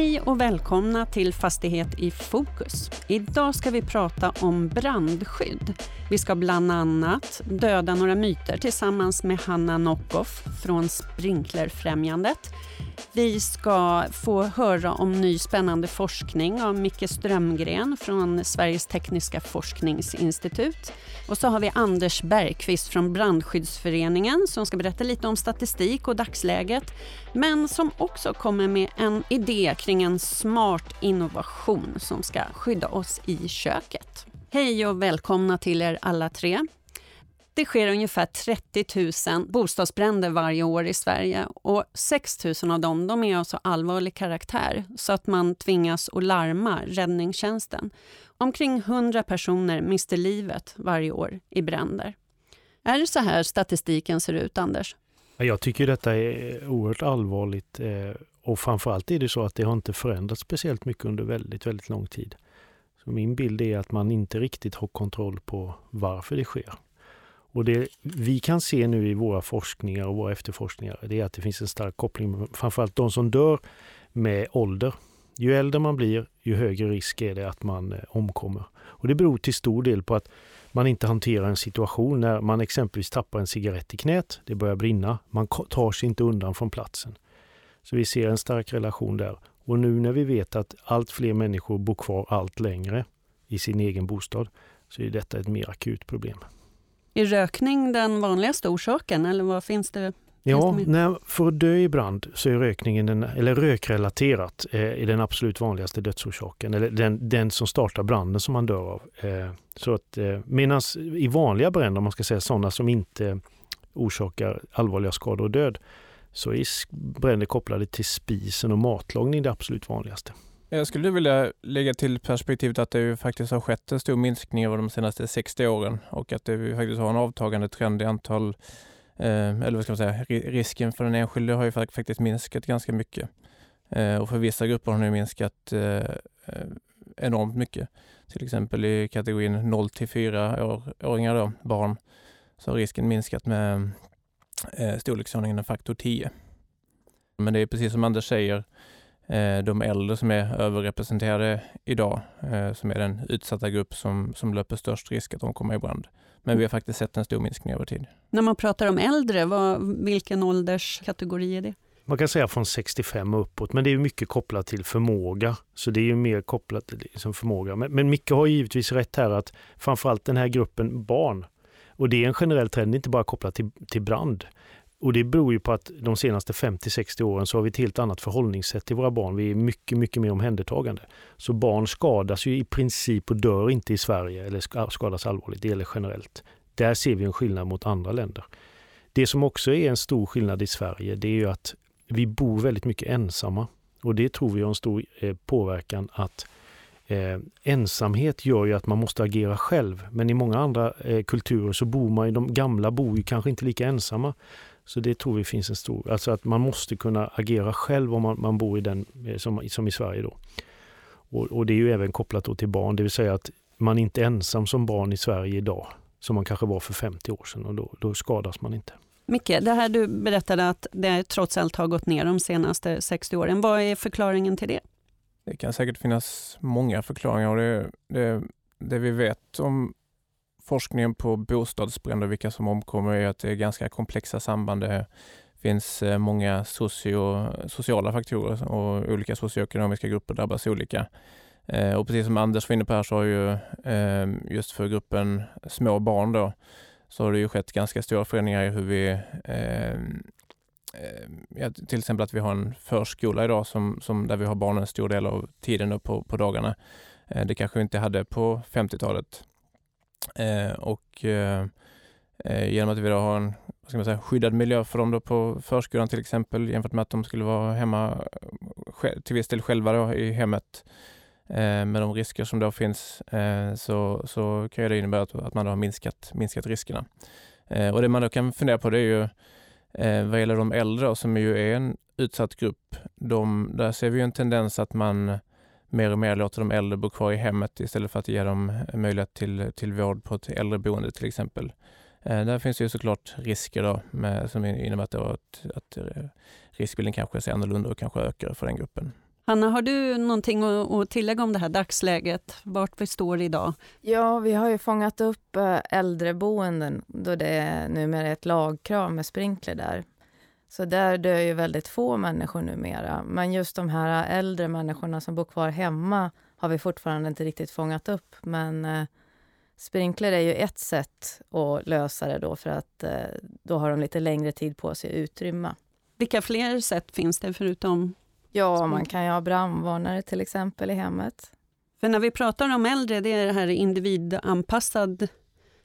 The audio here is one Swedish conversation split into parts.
Hej och välkomna till Fastighet i fokus. Idag ska vi prata om brandskydd. Vi ska bland annat döda några myter tillsammans med Hanna Nockoff från Sprinklerfrämjandet. Vi ska få höra om ny spännande forskning av Micke Strömgren från Sveriges tekniska forskningsinstitut. Och så har vi Anders Bergqvist från Brandskyddsföreningen som ska berätta lite om statistik och dagsläget, men som också kommer med en idé kring en smart innovation som ska skydda oss i köket. Hej och välkomna till er alla tre. Det sker ungefär 30 000 bostadsbränder varje år i Sverige och 6 000 av dem de är av så allvarlig karaktär så att man tvingas att larma räddningstjänsten. Omkring 100 personer mister livet varje år i bränder. Är det så här statistiken ser ut, Anders? Jag tycker detta är oerhört allvarligt eh, och framförallt är det så att det har inte förändrats speciellt mycket under väldigt, väldigt lång tid. Så min bild är att man inte riktigt har kontroll på varför det sker. Och det vi kan se nu i våra forskningar och våra efterforskningar, det är att det finns en stark koppling, framförallt de som dör med ålder. Ju äldre man blir, ju högre risk är det att man eh, omkommer. Och det beror till stor del på att man inte hanterar en situation när man exempelvis tappar en cigarett i knät, det börjar brinna, man tar sig inte undan från platsen. Så vi ser en stark relation där. Och nu när vi vet att allt fler människor bor kvar allt längre i sin egen bostad så är detta ett mer akut problem. Är rökning den vanligaste orsaken eller vad finns det? Ja, när, för att dö i brand så är rökningen, den, eller rökrelaterat, eh, är den absolut vanligaste dödsorsaken. Eller den, den som startar branden som man dör av. Eh, så att, eh, Medan i vanliga bränder, om man ska säga sådana som inte orsakar allvarliga skador och död, så är bränder kopplade till spisen och matlagning det absolut vanligaste. Jag skulle vilja lägga till perspektivet att det ju faktiskt har skett en stor minskning över de senaste 60 åren och att det faktiskt har en avtagande trend i antal, eh, eller vad ska man säga, risken för den enskilde har ju faktiskt minskat ganska mycket. Eh, och för vissa grupper har den minskat eh, enormt mycket. Till exempel i kategorin 0 till 4 år, åringar då, barn, så har risken minskat med eh, storleksordningen faktor 10. Men det är precis som Anders säger, Eh, de äldre som är överrepresenterade idag, eh, som är den utsatta grupp som, som löper störst risk att de kommer i brand. Men vi har faktiskt sett en stor minskning över tid. När man pratar om äldre, vad, vilken ålderskategori är det? Man kan säga från 65 och uppåt, men det är mycket kopplat till förmåga. Så det är ju mer kopplat till liksom förmåga. Men, men Micke har givetvis rätt här att framförallt den här gruppen barn, och det är en generell trend, inte bara kopplat till, till brand, och det beror ju på att de senaste 50-60 åren så har vi ett helt annat förhållningssätt till våra barn. Vi är mycket, mycket mer omhändertagande. Så barn skadas ju i princip och dör inte i Sverige eller skadas allvarligt. Det gäller generellt. Där ser vi en skillnad mot andra länder. Det som också är en stor skillnad i Sverige det är ju att vi bor väldigt mycket ensamma. Och det tror vi har en stor eh, påverkan att Eh, ensamhet gör ju att man måste agera själv, men i många andra eh, kulturer så bor man ju, de gamla bor ju kanske inte lika ensamma. Så det tror vi finns en stor, alltså att man måste kunna agera själv om man, man bor i den, eh, som, som i Sverige då. Och, och, det är ju även kopplat till barn, det vill säga att man är inte ensam som barn i Sverige idag, som man kanske var för 50 år sedan och då, då skadas man inte. Micke, det här du berättade att det trots allt har gått ner de senaste 60 åren. Vad är förklaringen till det? Det kan säkert finnas många förklaringar och det, det, det vi vet om forskningen på bostadsbränder, vilka som omkommer, är att det är ganska komplexa samband. Det finns eh, många socio, sociala faktorer och olika socioekonomiska grupper drabbas olika. Eh, och precis som Anders var inne på här så har ju eh, just för gruppen små barn då, så har det ju skett ganska stora förändringar i hur vi ja, till exempel att vi har en förskola idag som, som där vi har barnen en stor del av tiden på, på dagarna. Eh, det kanske vi inte hade på 50-talet. Eh, och eh, eh, genom att vi då har en vad ska man säga, skyddad miljö för dem då på förskolan till exempel jämfört med att de skulle vara hemma eh, till viss del själva då i hemmet med de risker som då finns så, så kan det innebära att, att man har minskat, minskat riskerna. och det man då kan fundera på det är ju Eh, vad gäller de äldre som ju är en utsatt grupp. De, där ser vi en tendens att man mer och mer låter de äldre bo kvar i hemmet istället för att ge dem möjlighet till, till vård på ett äldreboende till exempel. Eh, där finns ju såklart risker då med, som innebär att, att, att riskbilden kanske ser annorlunda och kanske ökar för den gruppen. Hanna, har du någonting att tillägga om det här dagsläget, vart vi står idag? Ja, vi har ju fångat upp eh, äldreboenden då det är numera ett lagkrav med sprinkler där. Så där dör ju väldigt få människor numera. Men just de här äldre människorna som bor kvar hemma har vi fortfarande inte riktigt fångat upp. Men eh, sprinkler är ju ett sätt att lösa det då för att eh, då har de lite längre tid på sig att utrymma. Vilka fler sätt finns det förutom Ja, man kan ju ha brandvarnare till exempel i hemmet. För när vi pratar om äldre, det är det här individanpassad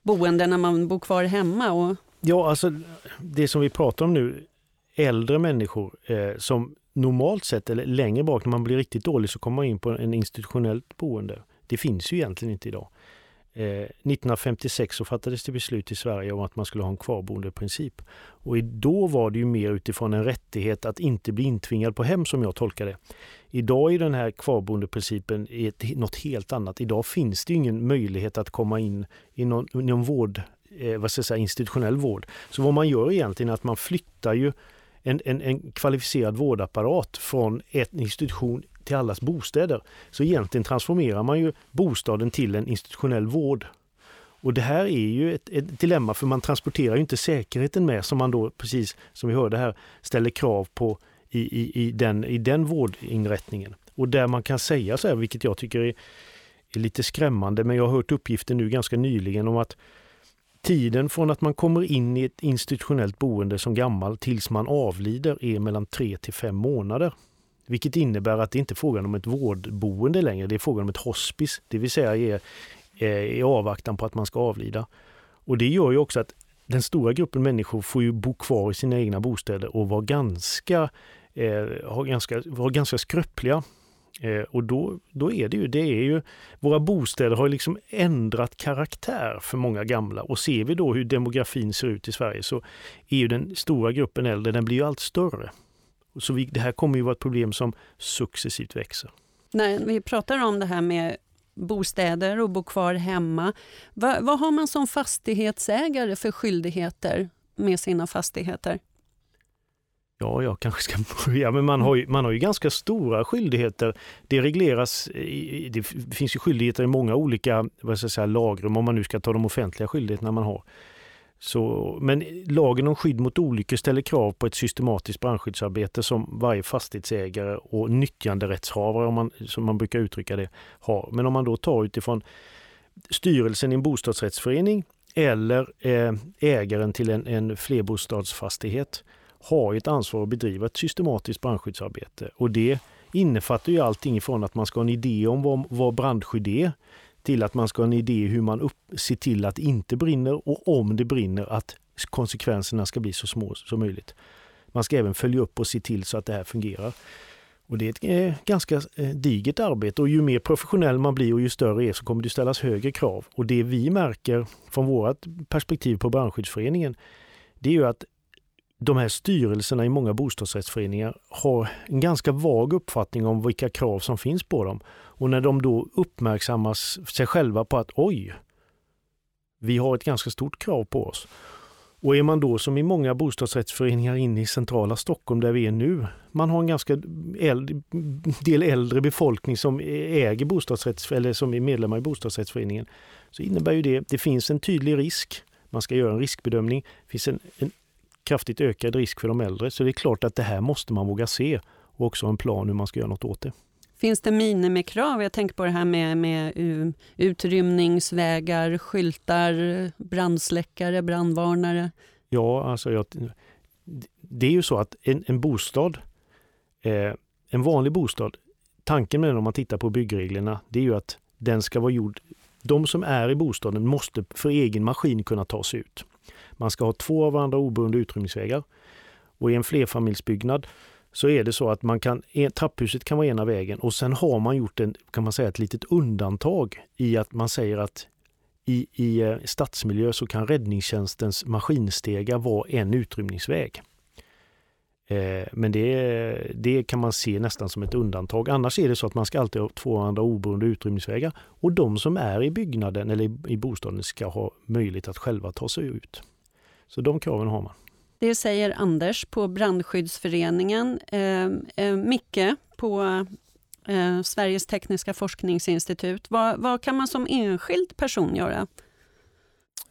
boende när man bor kvar hemma. Och... Ja, alltså det som vi pratar om nu, äldre människor eh, som normalt sett, eller längre bak när man blir riktigt dålig, så kommer man in på en institutionellt boende. Det finns ju egentligen inte idag. Eh, 1956 så fattades det beslut i Sverige om att man skulle ha en kvarboendeprincip. Och då var det ju mer utifrån en rättighet att inte bli intvingad på hem som jag tolkar det. Idag är den här kvarboendeprincipen något helt annat. Idag finns det ingen möjlighet att komma in i någon, någon vård, eh, vad ska jag säga, institutionell vård. Så vad man gör egentligen är att man flyttar ju en, en, en kvalificerad vårdapparat från en institution till allas bostäder. Så egentligen transformerar man ju bostaden till en institutionell vård. Och det här är ju ett, ett, dilemma för man transporterar ju inte säkerheten med som man då precis som vi hörde här ställer krav på i, i, i, den, i den vårdinrättningen. Och där man kan säga så här, vilket jag tycker är, är lite skrämmande, men jag har hört uppgifter nu ganska nyligen om att tiden från att man kommer in i ett institutionellt boende som gammal tills man avlider är mellan tre till fem månader. Vilket innebär att det inte är frågan om ett vårdboende längre, det är frågan om ett hospice, det vill säga i, eh, i avvaktan på att man ska avlida. Och det gör ju också att den stora gruppen människor får ju bo kvar i sina egna bostäder och vara ganska, eh, ganska, vara ganska skröpliga. Eh, och då, då är det ju, det är ju, våra bostäder har liksom ändrat karaktär för många gamla och ser vi då hur demografin ser ut i Sverige så är ju den stora gruppen äldre, den blir ju allt större. Så vi, det här kommer ju vara ett problem som successivt växer. När vi pratar om det här med bostäder och bo kvar hemma, vad, vad har man som fastighetsägare för skyldigheter med sina fastigheter? Ja, jag kanske ska börja, men man har ju, man har ju ganska stora skyldigheter. Det regleras, det finns ju skyldigheter i många olika vad ska jag säga, lagrum om man nu ska ta de offentliga skyldigheterna man har. Så, men lagen om skydd mot olyckor ställer krav på ett systematiskt brandskyddsarbete som varje fastighetsägare och nyttjanderättshavare, om man, som man brukar uttrycka det, har. Men om man då tar utifrån styrelsen i en bostadsrättsförening eller eh, ägaren till en, en flerbostadsfastighet har ett ansvar att bedriva ett systematiskt brandskyddsarbete. Och det innefattar ju allting ifrån att man ska ha en idé om vad, vad brandskydd är till att man ska ha en idé hur man upp, ser till att det inte brinner och om det brinner att konsekvenserna ska bli så små som möjligt. Man ska även följa upp och se till så att det här fungerar. Och Det är ett eh, ganska eh, digert arbete och ju mer professionell man blir och ju större är så kommer det ställas högre krav. Och det vi märker från vårt perspektiv på Brandskyddsföreningen det är ju att de här styrelserna i många bostadsrättsföreningar har en ganska vag uppfattning om vilka krav som finns på dem. Och när de då uppmärksammas sig själva på att oj, vi har ett ganska stort krav på oss. Och är man då som i många bostadsrättsföreningar inne i centrala Stockholm där vi är nu, man har en ganska äldre, del äldre befolkning som äger bostadsrätts eller som är medlemmar i bostadsrättsföreningen, så innebär ju det, det finns en tydlig risk. Man ska göra en riskbedömning. Det finns en, en kraftigt ökad risk för de äldre. Så det är klart att det här måste man våga se och också ha en plan hur man ska göra något åt det. Finns det minimikrav? Jag tänker på det här med, med utrymningsvägar, skyltar, brandsläckare, brandvarnare. Ja, alltså jag, det är ju så att en, en bostad, eh, en vanlig bostad, tanken med den om man tittar på byggreglerna, det är ju att den ska vara gjord de som är i bostaden måste för egen maskin kunna ta sig ut. Man ska ha två av varandra oberoende utrymningsvägar. Och i en flerfamiljsbyggnad så är det så att man kan, trapphuset kan vara ena vägen och sen har man gjort en, kan man säga, ett litet undantag i att man säger att i, i eh, stadsmiljö så kan räddningstjänstens maskinstegar vara en utrymningsväg. Eh, men det, det kan man se nästan som ett undantag. Annars är det så att man ska alltid ha två andra oberoende utrymningsvägar och de som är i byggnaden eller i bostaden ska ha möjlighet att själva ta sig ut. Så de kraven har man. Det säger Anders på Brandskyddsföreningen. Eh, eh, Micke på eh, Sveriges tekniska forskningsinstitut. Vad, vad, kan man som enskild person göra?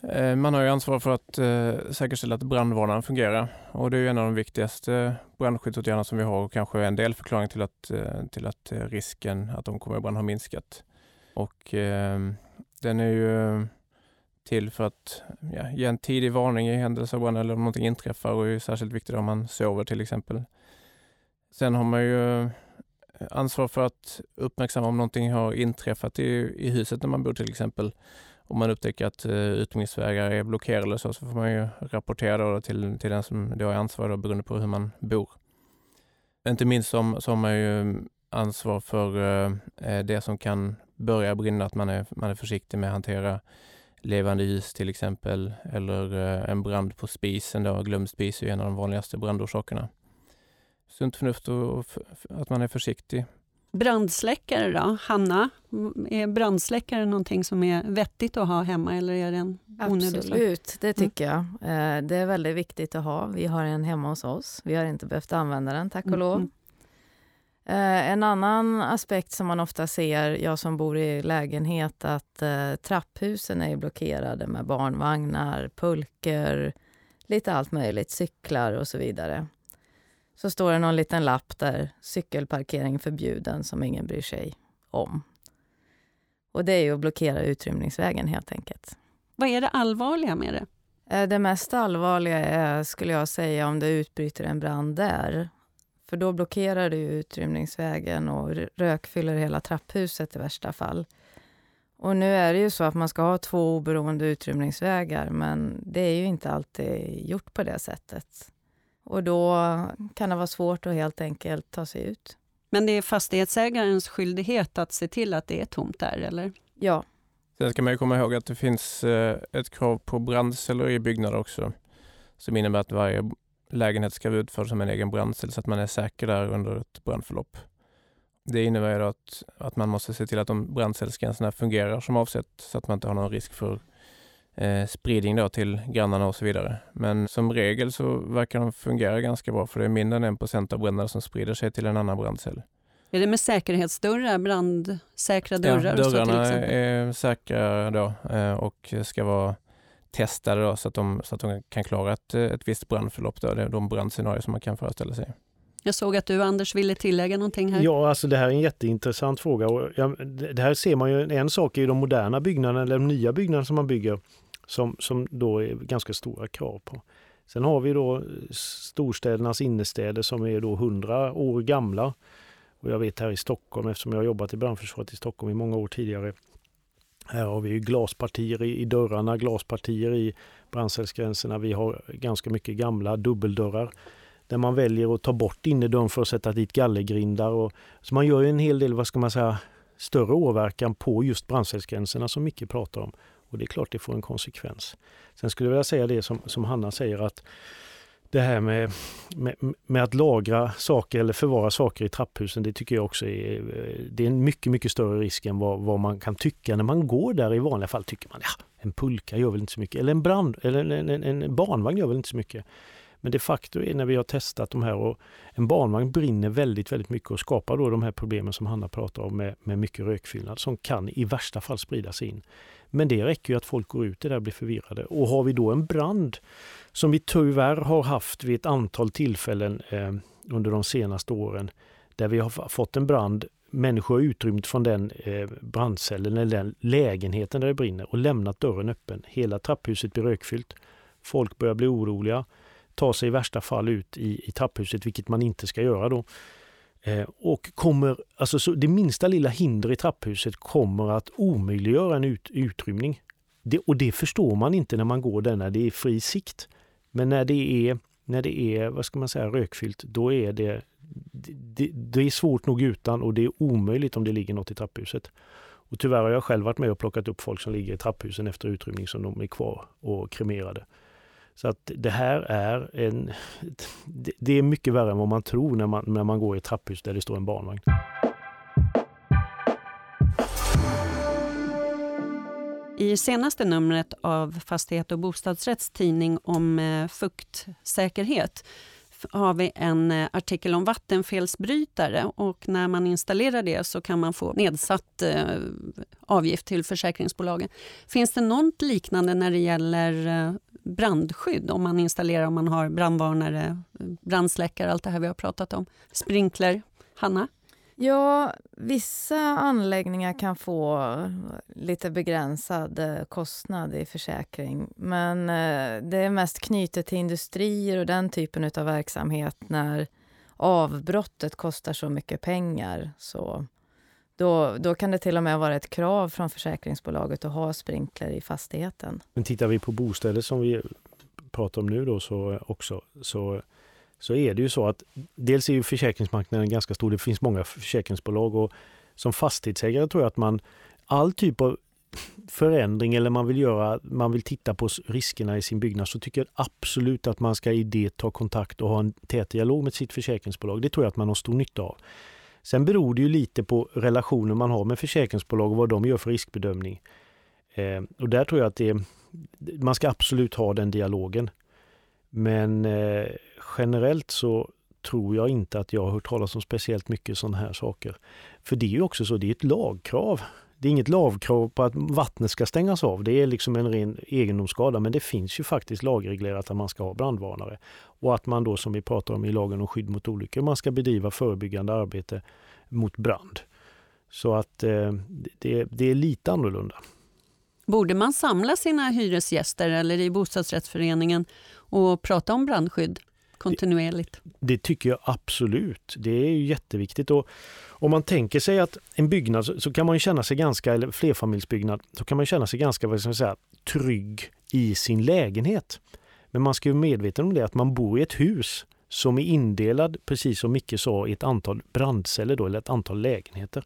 Eh, man har ju ansvar för att eh, säkerställa att brandvarnaren fungerar och det är en av de viktigaste brandskyddsåtgärderna som vi har och kanske en delförklaring till att, eh, till att risken att de kommer i brand har minskat. Och eh, den är ju till för att ja, ge en tidig varning i händelse av brand eller om någonting inträffar och är särskilt viktigt om man sover till exempel. Sen har man ju eh, ansvar för att uppmärksamma om någonting har inträffat i, i huset när man bor till exempel. Om man upptäcker att eh, uh, utrymmningsvägar är blockerade eller så, så får man ju rapportera då till, till den som då är ansvarig då, beroende på hur man bor. Inte minst så, så har man ju ansvar för uh, det som kan börja brinna, att man är, man är försiktig med att hantera levande ljus till exempel, eller uh, en brand på spisen. Då. Glömd spis är en av de vanligaste brandorsakerna. Sunt förnuft och att man är försiktig Brandsläckare då? Hanna, är brandsläckare någonting som är vettigt att ha hemma eller är det en onödig Absolut, det mm. tycker mm. jag. Eh, det är väldigt viktigt att ha. Vi har en hemma hos oss. Vi har inte behövt använda den, tack och mm. lov. Eh, en annan aspekt som man ofta ser, jag som bor i lägenhet, att eh, trapphusen är blockerade med barnvagnar, pulker, lite allt möjligt, cyklar och så vidare så står det någon liten lapp där cykelparkering förbjuden som ingen bryr sig om. Och det är ju att blockera utrymningsvägen helt enkelt. Vad är det allvarliga med det? Eh, det mest allvarliga är, skulle jag säga, om det utbryter en brand där. För då blockerar du utrymningsvägen och rökfyller hela trapphuset i värsta fall. Och nu är det ju så att man ska ha två oberoende utrymningsvägar, men det är ju inte alltid gjort på det sättet. Och då kan det vara svårt att helt enkelt ta sig ut. Men det är fastighetsägarens skyldighet att se till att det är tomt där, eller? Ja. Sen ska man ju komma ihåg att det finns eh, ett krav på brandceller i byggnader också, som innebär att varje lägenhet ska vara utförd som en egen brandcell så att man är säker där under ett brandförlopp. Det innebär att, att man måste se till att de brandcellsgränserna fungerar som avsett så att man inte har någon risk för eh, spridning då till grannarna och så vidare. Men som regel så verkar de fungera ganska bra för det är mindre än en procent av bränderna som sprider sig till en annan brandcell. Är det med säkerhetsdörrar, brandsäkra dörrar? Ja, dörrarna är säkra då eh, och ska vara testade då, så, att de, så att de kan klara ett, ett visst brandförlopp. Då. De brandscenarier som man kan föreställa sig. Jag såg att du Anders ville tillägga någonting här. Ja, alltså det här är en jätteintressant fråga. Och det här ser man ju, en sak är de moderna byggnaderna eller de nya byggnaderna som man bygger som, som då är ganska stora krav på. Sen har vi då storstädernas innerstäder som är då 100 år gamla. Och jag vet här i Stockholm, eftersom jag har jobbat i brandförsvaret i Stockholm i många år tidigare. Här har vi glaspartier i, i dörrarna, glaspartier i brandcellsgränserna. Vi har ganska mycket gamla dubbeldörrar där man väljer att ta bort innerdörren för att sätta dit gallergrindar. Och, så man gör en hel del, vad ska man säga, större åverkan på just brandcellsgränserna som Micke pratar om. Och det är klart det får en konsekvens. Sen skulle jag vilja säga det som, som Hanna säger att det här med, med, med, att lagra saker eller förvara saker i trapphusen, det tycker jag också är, det är en mycket, mycket större risk än vad, vad man kan tycka. När man går där i vanliga fall tycker man ja, en pulka gör väl inte så mycket, eller en brand eller en, en, en barnvagn gör väl inte så mycket. Men de facto är när vi har testat de här och en barnvagn brinner väldigt, väldigt mycket och skapar då de här problemen som Hanna pratar om med, med mycket rökfyllnad som kan i värsta fall spridas in. Men det räcker ju att folk går ut där och blir förvirrade. Och har vi då en brand som vi tyvärr har haft vid ett antal tillfällen eh, under de senaste åren där vi har fått en brand människor har utrymt från den eh, brandcellen eller den lägenheten där det brinner och lämnat dörren öppen. Hela trapphuset blir rökfyllt. Folk börjar bli oroliga, tar sig i värsta fall ut i, i trapphuset, vilket man inte ska göra då. Eh, och kommer, alltså så det minsta lilla hinder i trapphuset kommer att omöjliggöra en ut, utrymning. Det, och det förstår man inte när man går där när det är fri sikt. Men när det är, när det är vad ska man säga, rökfyllt, då är det, det, det är svårt nog utan och det är omöjligt om det ligger något i trapphuset. Och tyvärr har jag själv varit med och plockat upp folk som ligger i trapphusen efter utrymning som de är kvar och kremerade. Så att det här är en... Det är mycket värre än vad man tror när man, när man går i ett trapphus där det står en barnvagn. I senaste numret av Fastighet och bostadsrätts tidning om eh, fuktsäkerhet har vi en eh, artikel om vattenfelsbrytare och när man installerar det så kan man få nedsatt eh, avgift till försäkringsbolagen. Finns det något liknande när det gäller brandskydd om man installerar om man har brandvarnare, brandsläckare, allt det här vi har pratat om? Sprinkler? Hanna? Ja, vissa anläggningar kan få lite begränsad eh, kostnad i försäkring. Men eh, det är mest knutet till industrier och den typen av verksamhet när avbrottet kostar så mycket pengar. Så då, då kan det till och med vara ett krav från försäkringsbolaget att ha sprinkler i fastigheten. Men tittar vi på bostäder som vi pratar om nu då så också så så är det ju så att dels är ju försäkringsmarknaden ganska stor. Det finns många försäkringsbolag och som fastighetsägare tror jag att man all typ av förändring eller man vill göra, man vill titta på riskerna i sin byggnad så tycker jag absolut att man ska i det ta kontakt och ha en tät dialog med sitt försäkringsbolag. Det tror jag att man har stor nytta av. Sen beror det ju lite på relationen man har med försäkringsbolag och vad de gör för riskbedömning. Eh, och där tror jag att det, man ska absolut ha den dialogen. Men eh, generellt så tror jag inte att jag har hört talas om speciellt mycket sådana här saker. För det är ju också så, det är ett lagkrav. Det är inget lagkrav på att vattnet ska stängas av. Det är liksom en ren egendomsskada. Men det finns ju faktiskt lagreglerat att man ska ha brandvarnare. Och att man då som vi pratar om i lagen om skydd mot olyckor, man ska bedriva förebyggande arbete mot brand. Så att eh, det, det är lite annorlunda. Borde man samla sina hyresgäster eller i bostadsrättsföreningen och prata om brandskydd kontinuerligt? Det, det tycker jag absolut. Det är ju jätteviktigt. Och om man tänker sig att en byggnad så, så kan man känna sig ganska, eller flerfamiljsbyggnad, så kan man känna sig ganska vad ska man säga, trygg i sin lägenhet. Men man ska vara medveten om det att man bor i ett hus som är indelad, precis som Micke sa, i ett antal brandceller då, eller ett antal lägenheter.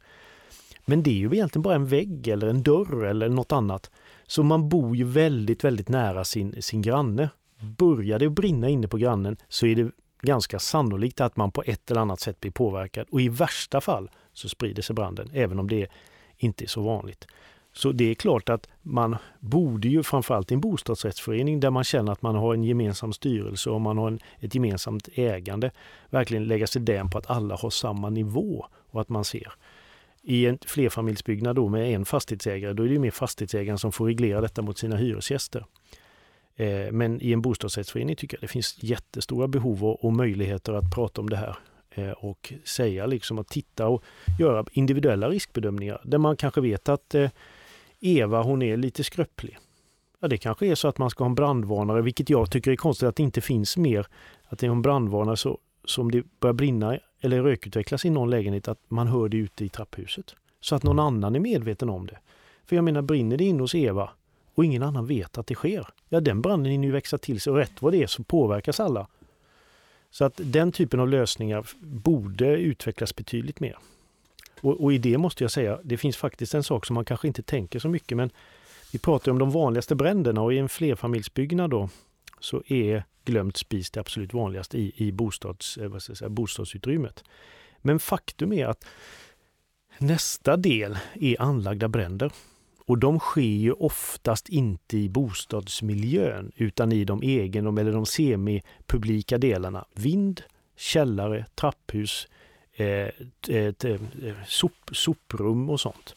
Men det är ju egentligen bara en vägg eller en dörr eller något annat. Så man bor ju väldigt, väldigt nära sin, sin granne. Börjar det brinna inne på grannen så är det ganska sannolikt att man på ett eller annat sätt blir påverkad och i värsta fall så sprider sig branden, även om det inte är så vanligt. Så det är klart att man borde ju framförallt i en bostadsrättsförening där man känner att man har en gemensam styrelse och man har en, ett gemensamt ägande, verkligen lägga sig den på att alla har samma nivå och att man ser. I en flerfamiljsbyggnad då med en fastighetsägare, då är det mer fastighetsägaren som får reglera detta mot sina hyresgäster. Eh, men i en bostadsrättsförening tycker jag det finns jättestora behov och möjligheter att prata om det här eh, och säga liksom att titta och göra individuella riskbedömningar där man kanske vet att eh, Eva hon är lite skröplig. Ja, det kanske är så att man ska ha en brandvarnare, vilket jag tycker är konstigt att det inte finns mer. Att det är en brandvarnare så, så om det börjar brinna eller rökutvecklas i någon lägenhet, att man hör det ute i trapphuset. Så att någon annan är medveten om det. För jag menar, brinner det in hos Eva och ingen annan vet att det sker, ja den branden hinner ju växa till sig och rätt vad det är så påverkas alla. Så att den typen av lösningar borde utvecklas betydligt mer. Och, och, i det måste jag säga, det finns faktiskt en sak som man kanske inte tänker så mycket men vi pratar om de vanligaste bränderna och i en flerfamiljsbyggnad då så är glömt spis det absolut vanligaste i, i bostads, eh, vad ska jag säga, bostadsutrymmet. Men faktum är att nästa del är anlagda bränder. Och de sker ju oftast inte i bostadsmiljön utan i de egen eller de semipublika delarna. Vind, källare, trapphus, eh, Eh, eh, ett, eh, sop, soprum och sånt.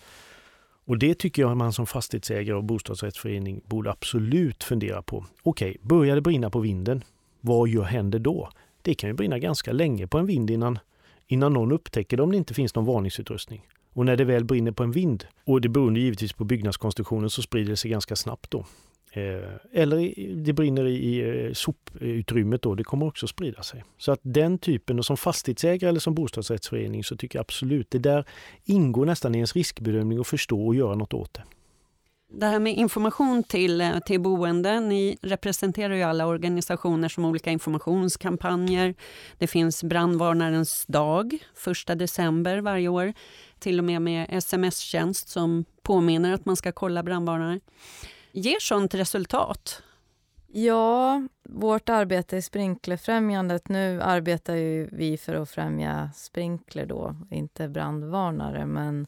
Och det tycker jag man som fastighetsägare och bostadsrättsförening borde absolut fundera på. Okej, okay, börjar det brinna på vinden, vad gör, händer då? Det kan ju brinna ganska länge på en vind innan, innan någon upptäcker det om det inte finns någon varningsutrustning. Och när det väl brinner på en vind, och det beror givetvis på byggnadskonstruktionen, så sprider det sig ganska snabbt då. Eh, eller det brinner i eh, soputrymmet då, det kommer också sprida sig. Så att den typen, och som fastighetsägare eller som bostadsrättsförening så tycker jag absolut, det där ingår nästan i ens riskbedömning att förstå och göra något åt det. Det här med information till, eh, till boende, ni representerar ju alla organisationer som olika informationskampanjer. Det finns brandvarnarens dag, 1 december varje år. Till och med med sms-tjänst som påminner att man ska kolla brandvarnare. Ger sånt resultat? Ja, vårt arbete i Sprinklerfrämjandet, nu arbetar ju vi för att främja sprinkler då, inte brandvarnare, men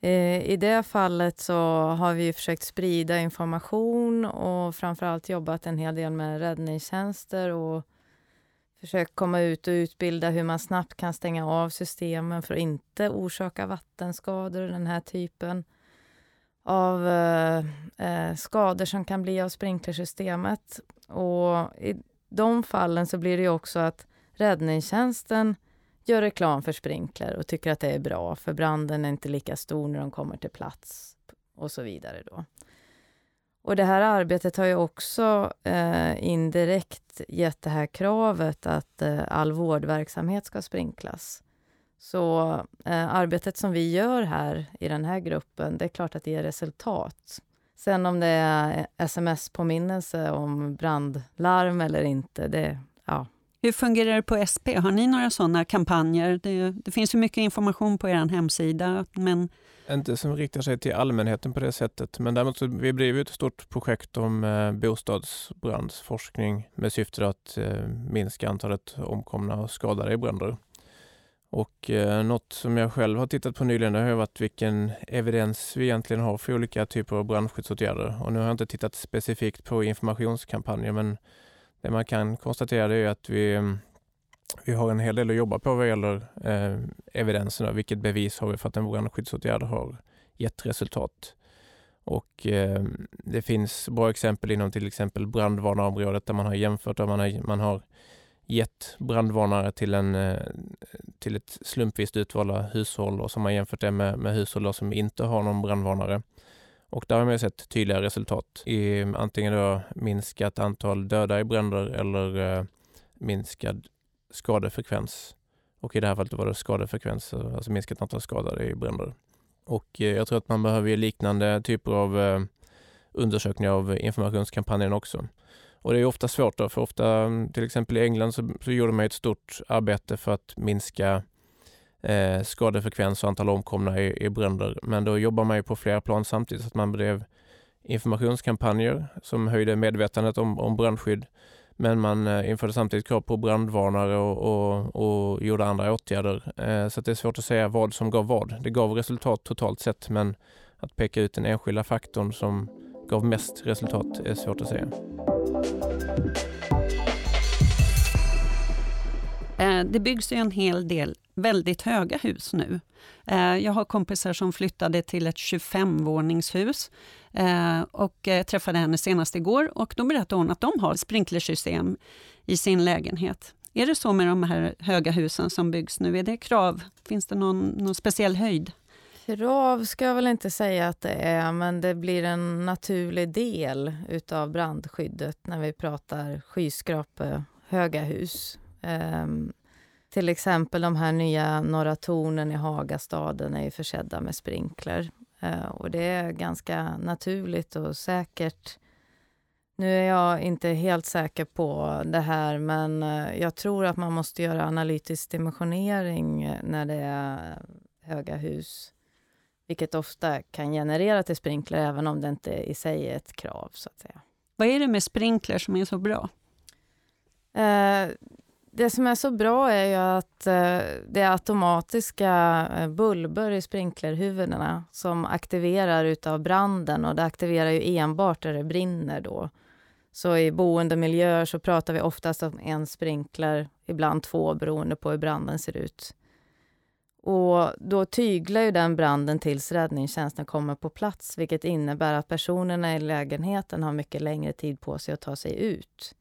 eh, i det fallet så har vi försökt sprida information och framförallt jobbat en hel del med räddningstjänster och försökt komma ut och utbilda hur man snabbt kan stänga av systemen för att inte orsaka vattenskador och den här typen av eh, eh, skador som kan bli av sprinklersystemet. Och i de fallen så blir det ju också att räddningstjänsten gör reklam för sprinkler och tycker att det är bra för branden är inte lika stor när de kommer till plats och så vidare. Då. Och det här arbetet har ju också eh, indirekt gett det här kravet att eh, all vårdverksamhet ska sprinklas. Så eh, arbetet som vi gör här i den här gruppen, det är klart att det ger resultat. Sen om det är sms-påminnelse om brandlarm eller inte, det, ja. Hur fungerar det på SP? Har ni några sådana kampanjer? Det, det finns ju mycket information på er hemsida, men inte som riktar sig till allmänheten på det sättet, men däremot så vi driver ett stort projekt om eh, bostadsbrandsforskning med syfte att eh, minska antalet omkomna och skadade i bränder. Och eh, något som jag själv har tittat på nyligen har varit vilken evidens vi egentligen har för olika typer av brandskyddsåtgärder. Och nu har jag inte tittat specifikt på informationskampanjer, men det man kan konstatera är att vi, mm, vi har en hel del att jobba på vad gäller eh, evidensen. Vilket bevis har vi för att en brandskyddsåtgärd har gett resultat? Och eh, det finns bra exempel inom till exempel brandvarnarområdet där man har jämfört, och man har, man har gett brandvarnare till, en, eh, till ett slumpvis utvalda hushåll och som har jämfört det med, med hushåll som inte har någon brandvarnare. Och där har man sett tydliga resultat i antingen då minskat antal döda i bränder eller eh, minskad skadefrekvens. Och i det här fallet var det skadefrekvens, alltså minskat antal skadade i bränder. Och eh, jag tror att man behöver liknande typer av eh, undersökningar av informationskampanjen också. Och det är ofta svårt då, för ofta, mm, till exempel i England så, så gjorde man ett stort arbete för att minska eh, skadefrekvens och antal omkomna i, i bränder. Men då jobbar man ju på flera plan samtidigt, så att man bedrev informationskampanjer som höjde medvetandet om, om brandskydd men man eh, införde samtidigt krav på brandvarnare och, och, och gjorde andra åtgärder. Eh, så det är svårt att säga vad som gav vad. Det gav resultat totalt sett men att peka ut den enskilda faktorn som gav mest resultat är svårt att säga. Eh, det byggs ju en hel del väldigt höga hus nu. Eh, jag har kompisar som flyttade till ett 25-våningshus eh, och träffade henne senast igår och då berättade hon att de har sprinklersystem i sin lägenhet. Är det så med de här höga husen som byggs nu? Är det krav? Finns det någon, någon speciell höjd? Krav ska jag väl inte säga att det är, men det blir en naturlig del utav brandskyddet när vi pratar skyskrape, höga hus. Um, till exempel de här nya Norra tornen i Hagastaden är ju försedda med sprinkler. Uh, och det är ganska naturligt och säkert. Nu är jag inte helt säker på det här, men uh, jag tror att man måste göra analytisk dimensionering när det är höga hus vilket ofta kan generera till sprinkler, även om det inte i sig är ett krav. så att säga. Vad är det med sprinkler som är så bra? Eh, det som är så bra är ju att eh, det är automatiska eh, bulber i sprinklerhuvudena som aktiverar utav branden och det aktiverar ju enbart där det brinner då. Så i boendemiljöer så pratar vi oftast om en sprinkler, ibland två beroende på hur branden ser ut. Och då tyglar ju den branden tills räddningstjänsten kommer på plats vilket innebär att personerna i lägenheten har mycket längre tid på sig att ta sig ut.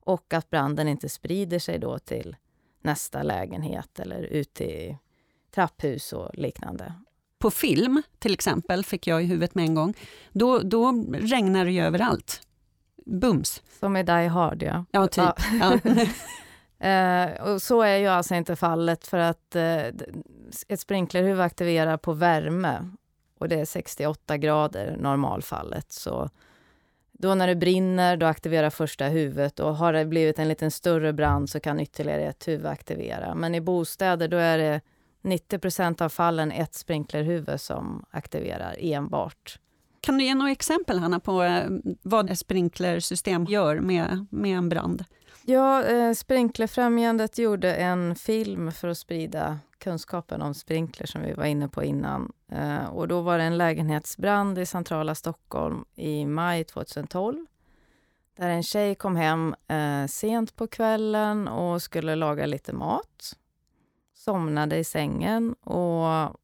Och att branden inte sprider sig då till nästa lägenhet eller ut till trapphus och liknande. På film, till exempel, fick jag i huvudet med en gång, då, då regnar det ju överallt. Bums! Som i Die Hard, ja. Ja, typ. Ja. Eh, och så är ju alltså inte fallet för att eh, ett sprinklerhuvud aktiverar på värme och det är 68 grader normalfallet. Så då när det brinner, då aktiverar första huvudet och har det blivit en lite större brand så kan ytterligare ett huvud aktivera. Men i bostäder då är det 90% av fallen ett sprinklerhuvud som aktiverar enbart. Kan du ge några exempel, Hanna, på eh, vad ett sprinklersystem gör med, med en brand? Ja, eh, Sprinklerfrämjandet gjorde en film för att sprida kunskapen om sprinkler som vi var inne på innan. Eh, och då var det en lägenhetsbrand i centrala Stockholm i maj 2012 Där en tjej kom hem eh, sent på kvällen och skulle laga lite mat. Somnade i sängen och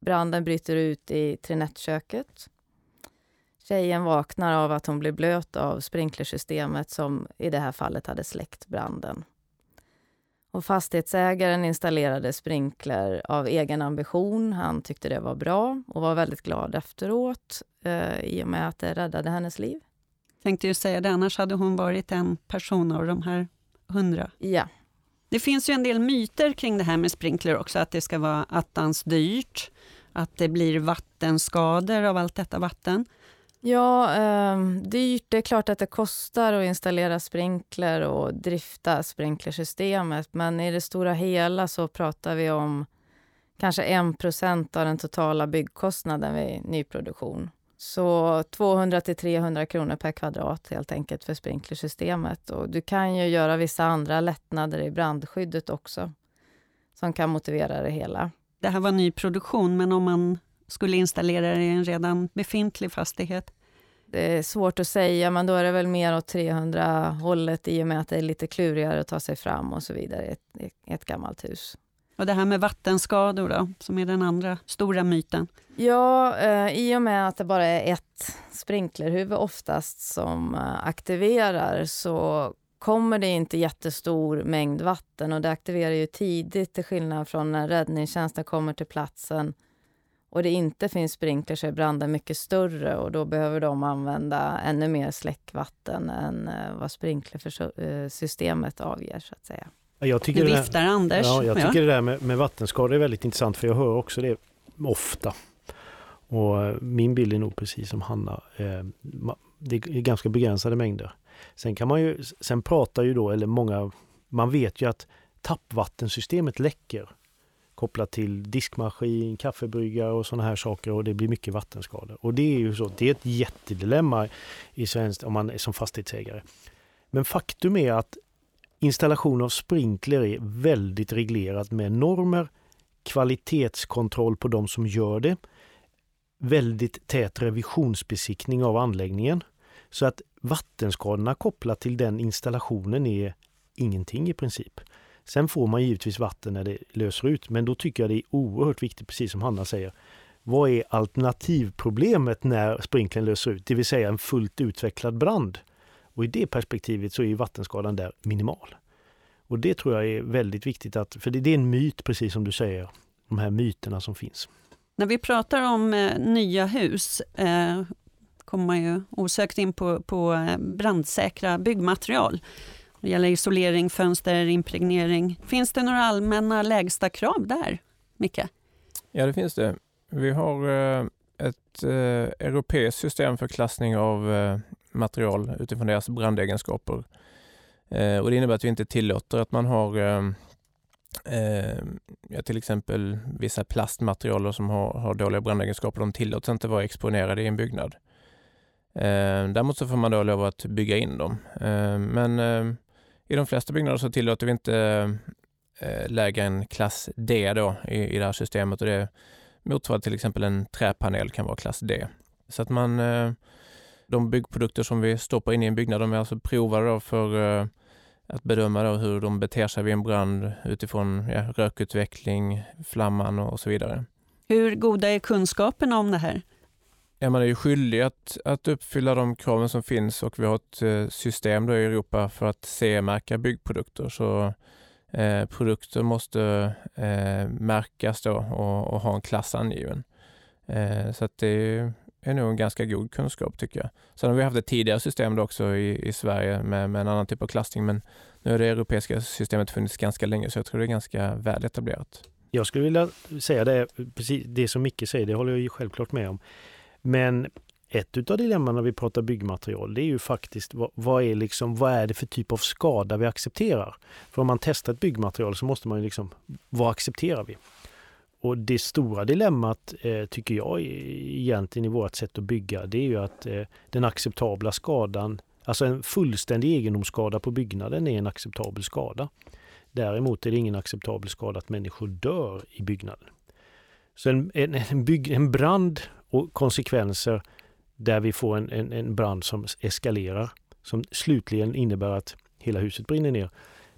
branden bryter ut i trinettköket. Tjejen vaknar av att hon blir blöt av sprinklersystemet som i det här fallet hade släckt branden. Och fastighetsägaren installerade sprinkler av egen ambition. Han tyckte det var bra och var väldigt glad efteråt eh, i och med att det räddade hennes liv. Tänkte ju säga det, annars hade hon varit en person av de här hundra. Ja. Det finns ju en del myter kring det här med sprinkler också, att det ska vara attans dyrt, att det blir vattenskador av allt detta vatten. Ja, eh, dyrt. Det är klart att det kostar att installera sprinkler och drifta sprinklersystemet. Men i det stora hela så pratar vi om kanske 1 av den totala byggkostnaden vid nyproduktion. Så 200 till 300 kronor per kvadrat helt enkelt för sprinklersystemet. Och du kan ju göra vissa andra lättnader i brandskyddet också som kan motivera det hela. Det här var nyproduktion, men om man skulle installera det i en redan befintlig fastighet? Det är svårt att säga, men då är det väl mer åt 300-hållet i och med att det är lite klurigare att ta sig fram och så vidare i ett, ett gammalt hus. Och det här med vattenskador då, som är den andra stora myten? Ja, eh, i och med att det bara är ett sprinklerhuvud oftast som eh, aktiverar så kommer det inte jättestor mängd vatten och det aktiverar ju tidigt till skillnad från när räddningstjänsten kommer till platsen och det inte finns sprinkler så är branden mycket större och då behöver de använda ännu mer släckvatten än eh, vad sprinklersystemet avger så att säga. Jag tycker du viftar där, Anders. Ja, jag tycker ja. det där med, med vattenskador är väldigt intressant för jag hör också det ofta. Och eh, min bild är nog precis som Hanna. Eh, det är ganska begränsade mängder. Sen kan man ju, sen pratar ju då, eller många, man vet ju att tappvattensystemet läcker kopplat till diskmaskin, kaffebryggare och sådana här saker och det blir mycket vattenskador. Och det är ju så, det är ett jättedilemma i svenskt, om man är som fastighetsägare. Men faktum är att installation av sprinkler är väldigt reglerat med normer, kvalitetskontroll på de som gör det, väldigt tät revisionsbesiktning av anläggningen. Så att vattenskadorna kopplat till den installationen är ingenting i princip. Sen får man givetvis vatten när det löser ut, men då tycker jag det är oerhört viktigt, precis som Hanna säger. Vad är alternativproblemet när sprinklern löser ut, det vill säga en fullt utvecklad brand? Och i det perspektivet så är vattenskadan där minimal. Och det tror jag är väldigt viktigt, att, för det är en myt precis som du säger, de här myterna som finns. När vi pratar om eh, nya hus eh, kommer man ju osökt in på, på eh, brandsäkra byggmaterial. Det gäller isolering, fönster, impregnering. Finns det några allmänna lägsta krav där, Micke? Ja, det finns det. Vi har eh, ett eh, europeiskt system för klassning av eh, material utifrån deras brandegenskaper. Och det innebär att vi inte tillåter att man har ja, till exempel vissa plastmaterial som har, har dåliga brandegenskaper. De tillåts inte vara exponerade i en byggnad. Däremot så får man då lov att bygga in dem. Men i de flesta byggnader så tillåter vi inte eh, lägre än klass D då i, i det här systemet och det motsvarar till exempel en träpanel kan vara klass D. Så att man, eh, de byggprodukter som vi stoppar in i en byggnad, de är alltså provade då för eh, att bedöma då hur de beter sig vid en brand utifrån ja, rökutveckling, flamman och så vidare. Hur goda är kunskaperna om det här? Ja, man är ju skyldig att, att uppfylla de kraven som finns och vi har ett eh, system då i Europa för att CE-märka byggprodukter. Så eh, produkter måste eh, märkas då och, och, ha en klass angiven. Eh, så att det är, är nog en ganska god kunskap tycker jag. Sen har vi haft ett tidigare system också i, i Sverige med, med en annan typ av klassning men nu har det europeiska systemet funnits ganska länge så jag tror det är ganska väl etablerat. Jag skulle vilja säga det, precis det som Micke säger, det håller jag ju självklart med om. Men ett av dilemman när vi pratar byggmaterial det är ju faktiskt vad, vad, är liksom, vad är det för typ av skada vi accepterar? För om man testar ett byggmaterial så måste man ju liksom, vad accepterar vi? Och det stora dilemmat eh, tycker jag egentligen i vårt sätt att bygga det är ju att eh, den acceptabla skadan, alltså en fullständig egendomsskada på byggnaden är en acceptabel skada. Däremot är det ingen acceptabel skada att människor dör i byggnaden. Så en, en, en, bygg, en brand och konsekvenser där vi får en, en, en brand som eskalerar. som slutligen innebär att hela huset brinner ner.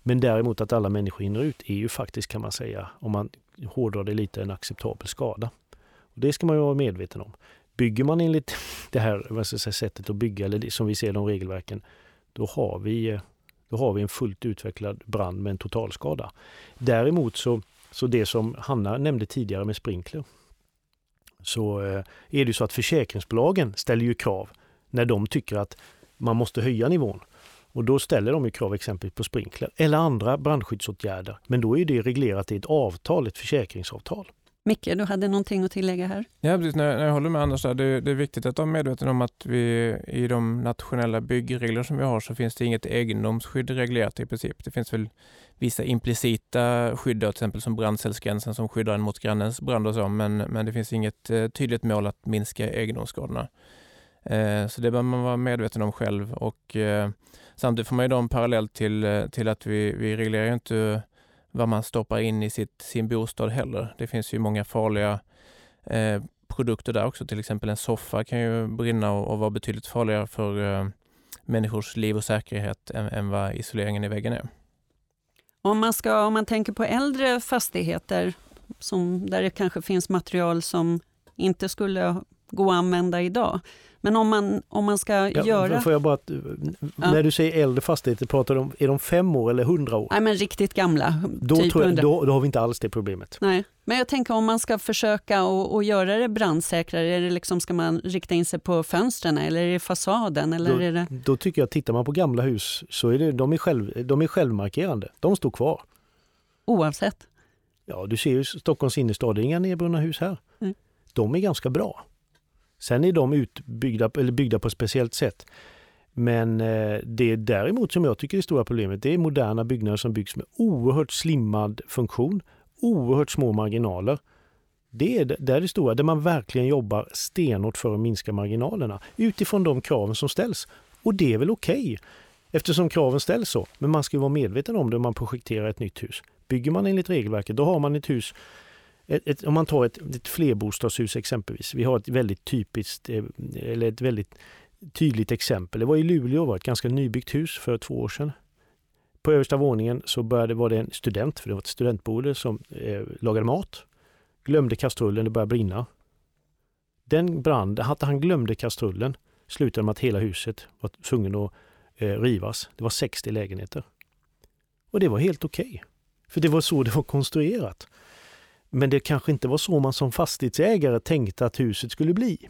Men däremot att alla människor hinner ut är ju faktiskt kan man säga, om man hårdrar det lite, en acceptabel skada. Och det ska man ju vara medveten om. Bygger man enligt det här vad ska säga, sättet att bygga, eller som vi ser de regelverken, då har vi, eh, då har vi en fullt utvecklad brand med en totalskada. Däremot så, så det som Hanna nämnde tidigare med sprinkler, så eh, är det så att försäkringsbolagen ställer ju krav när de tycker att man måste höja nivån. Och då ställer de ju krav exempelvis på sprinkler eller andra brandskyddsåtgärder. Men då är det reglerat i ett avtal, ett försäkringsavtal. Micke, du hade någonting att tillägga här? Ja, precis. När jag håller med Anders, där, det, det är viktigt att vara medveten om att vi i de nationella byggregler som vi har så finns det inget egendomsskydd reglerat i princip. Det finns väl vissa implicita skydd, till exempel som brandcellsgränsen som skyddar en mot grannens brand och så, men, men det finns inget eh, tydligt mål att minska egendomsskadorna. Eh, så det bör man vara medveten om själv och eh, samtidigt får man ju då en parallell till, eh, till att vi, vi reglerar ju inte vad man stoppar in i sitt, sin bostad heller. Det finns ju många farliga eh, produkter där också. Till exempel en soffa kan ju brinna och, och vara betydligt farligare för eh, människors liv och säkerhet än, än vad isoleringen i väggen är. Om man, ska, om man tänker på äldre fastigheter som, där det kanske finns material som inte skulle gå att använda idag. Men om man, om man ska ja, göra... Får jag bara. När du säger äldre fastigheter, pratar de, är de fem år eller hundra år? Nej men riktigt gamla. Då, typ jag, då, då, har vi inte alls det problemet. Nej, men jag tänker om man ska försöka och, och göra det brandsäkrare, är det liksom, ska man rikta in sig på fönstren eller är det fasaden? Eller då, är det... då tycker jag, tittar man på gamla hus så är det, de, är själv, de är självmarkerande. De står kvar. Oavsett? Ja, du ser ju Stockholms innerstad, det är inga nedbrunna hus här. Mm. De är ganska bra. Sen är de utbyggda, eller byggda på ett speciellt sätt. Men eh, det däremot som jag tycker är det stora problemet, det är moderna byggnader som byggs med oerhört slimmad funktion, oerhört små marginaler. Det är där det stora, där man verkligen jobbar stenhårt för att minska marginalerna utifrån de kraven som ställs. Och det är väl okej, okay, eftersom kraven ställs så. Men man ska vara medveten om det om man projekterar ett nytt hus. Bygger man enligt regelverket, då har man ett hus ett, ett, om man tar ett, ett flerbostadshus exempelvis. Vi har ett väldigt typiskt, eh, eller ett väldigt tydligt exempel. Det var i Luleå, var ett ganska nybyggt hus för två år sedan. På översta våningen så började, var det en student, för det var ett studentboende, som eh, lagade mat. Glömde kastrullen, det började brinna. Den brand, att han glömde kastrullen slutade med att hela huset var tvungen att eh, rivas. Det var 60 lägenheter. Och det var helt okej. Okay. För det var så det var konstruerat. Men det kanske inte var så man som fastighetsägare tänkte att huset skulle bli.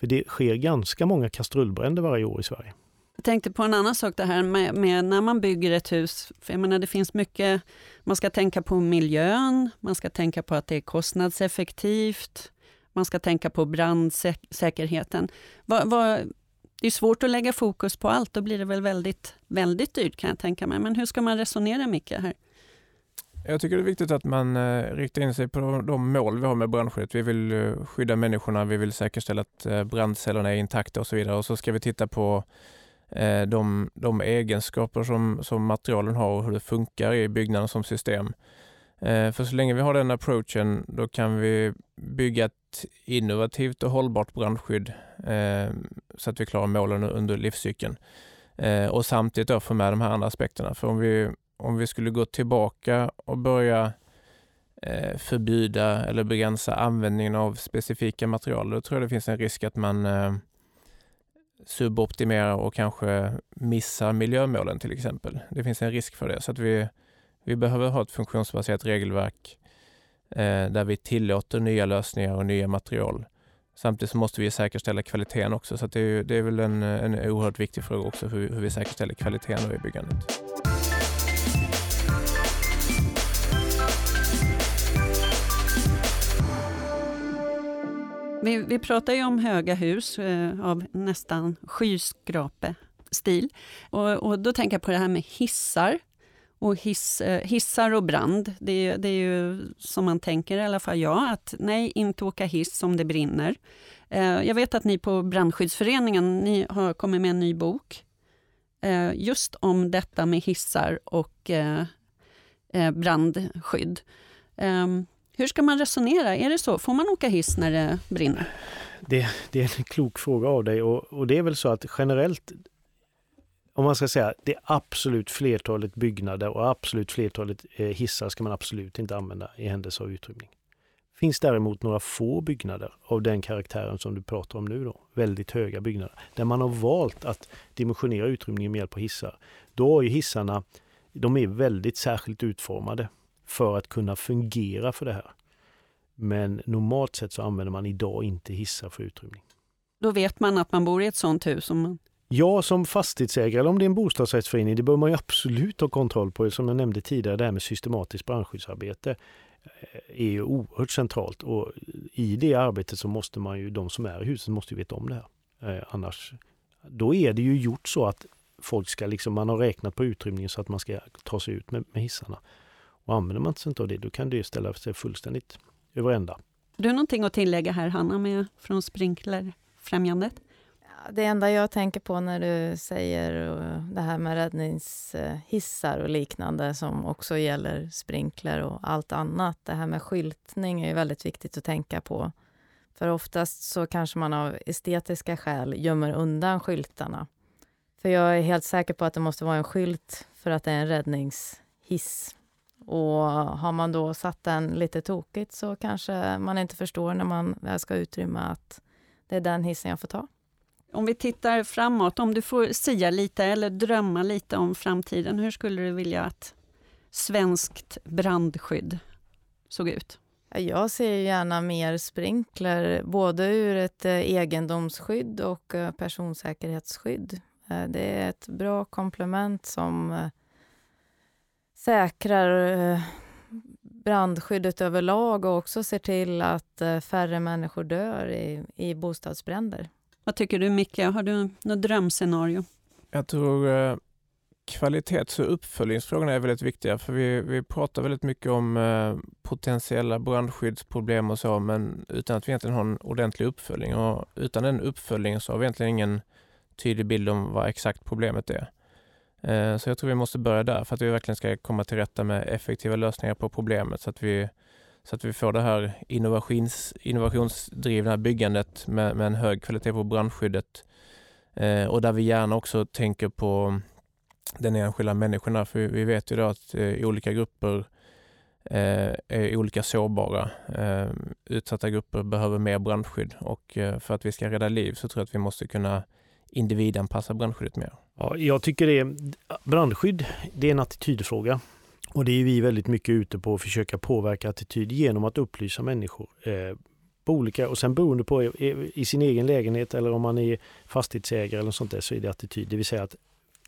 För det sker ganska många kastrullbränder varje år i Sverige. Jag tänkte på en annan sak det här med, med, när man bygger ett hus. För jag menar, det finns mycket, man ska tänka på miljön, man ska tänka på att det är kostnadseffektivt, man ska tänka på brandsäkerheten. Va, va, det är svårt att lägga fokus på allt, då blir det väl väldigt, väldigt dyrt kan jag tänka mig. Men hur ska man resonera mycket här? Jag tycker det är viktigt att man eh, riktar in sig på de mål vi har med brandskyddet. Vi vill eh, skydda människorna, vi vill säkerställa att eh, brandcellerna är intakta och så vidare. Och så ska vi titta på de, de egenskaper som, som materialen har och hur det funkar i byggnaden som system. För så länge vi har den approachen, då kan vi bygga ett innovativt och hållbart brandskydd så att vi klarar målen under livscykeln. Och samtidigt då få med de här andra aspekterna. För om vi om vi skulle gå tillbaka och börja eh, förbjuda eller begränsa användningen av specifika material, då tror jag det finns en risk att man eh, suboptimerar och kanske missar miljömålen till exempel. Det finns en risk för det. Så att vi, vi behöver ha ett funktionsbaserat regelverk eh, där vi tillåter nya lösningar och nya material. Samtidigt så måste vi säkerställa kvaliteten också. Så det är, det är väl en, en oerhört viktig fråga också hur, hur vi säkerställer kvaliteten i byggandet. Vi, vi pratar ju om höga hus eh, av nästan skyskrapestil. Och, och då tänker jag på det här med hissar. Och hiss, eh, hissar och brand, det, det, är ju som man tänker i alla fall jag, att nej, inte åka hiss om det brinner. Eh, jag vet att ni på Brandskyddsföreningen ni har kommit med en ny bok eh, just om detta med hissar och eh, eh, brandskydd. Ehm, hur ska man resonera? Är det så? Får man åka hiss när det brinner? Det, det är en klok fråga av dig och, och, det är väl så att generellt om man ska säga det absolut flertalet byggnader och absolut flertalet eh, hissar ska man absolut inte använda i händelse av utrymning. Finns däremot några få byggnader av den karaktären som du pratar om nu då, väldigt höga byggnader, där man har valt att dimensionera utrymningen med hjälp av hissar. Då har ju hissarna, de är väldigt särskilt utformade för att kunna fungera för det här. Men normalt sett så använder man idag inte hissar för utrymning. Då vet man att man bor i ett sånt hus. Om man... Ja, som fastighetsägare eller om det är en bostadsrättsförening, det bör man ju absolut ha kontroll på. Som jag nämnde tidigare, det här med systematiskt brandskyddsarbete eh, är ju oerhört centralt och i det arbetet så måste man ju, de som är i huset måste ju veta om det här. Eh, annars, då är det ju gjort så att folk ska liksom, man har räknat på utrymningen så att man ska ta sig ut med, med hissarna. Och använder man inte av det, då kan det ställa sig fullständigt över ända. Du har någonting att tillägga här, Hanna, med, från Sprinklerfrämjandet? Det enda jag tänker på när du säger det här med räddningshissar och liknande som också gäller sprinkler och allt annat. Det här med skyltning är väldigt viktigt att tänka på. För oftast så kanske man av estetiska skäl gömmer undan skyltarna. För jag är helt säker på att det måste vara en skylt för att det är en räddningshiss. Och har man då satt den lite tokigt så kanske man inte förstår när man väl ska utrymma att det är den hissen jag får ta. Om vi tittar framåt, om du får sia lite eller drömma lite om framtiden, hur skulle du vilja att svenskt brandskydd såg ut? Jag ser gärna mer sprinkler, både ur ett eh, egendomsskydd och eh, personsäkerhetsskydd. Eh, det är ett bra komplement som säkrar brandskyddet överlag och också ser till att färre människor dör i, i bostadsbränder. Vad tycker du Micke? Har du något drömscenario? Jag tror eh, kvalitets och uppföljningsfrågorna är väldigt viktiga för vi, vi pratar väldigt mycket om eh, potentiella brandskyddsproblem och så men utan att vi egentligen har en ordentlig uppföljning och utan den uppföljningen så har vi egentligen ingen tydlig bild om vad exakt problemet är. Eh, så jag tror vi måste börja där för att vi verkligen ska komma till rätta med effektiva lösningar på problemet så att vi så att vi får det här innovations, innovationsdrivna byggandet med, med en hög kvalitet på brandskyddet. Eh, och där vi gärna också tänker på den enskilda människorna. För vi vet ju då att eh, olika grupper är olika sårbara. Utsatta grupper behöver mer brandskydd och för att vi ska rädda liv så tror jag att vi måste kunna individanpassa brandskyddet mer. Ja, jag tycker det är, brandskydd det är en attitydfråga. Och det är vi väldigt mycket ute på att försöka påverka attityd genom att upplysa människor. Eh, på olika, och sen beroende på i, i sin egen lägenhet eller om man är fastighetsägare eller sånt där så är det attityd. Det vill säga att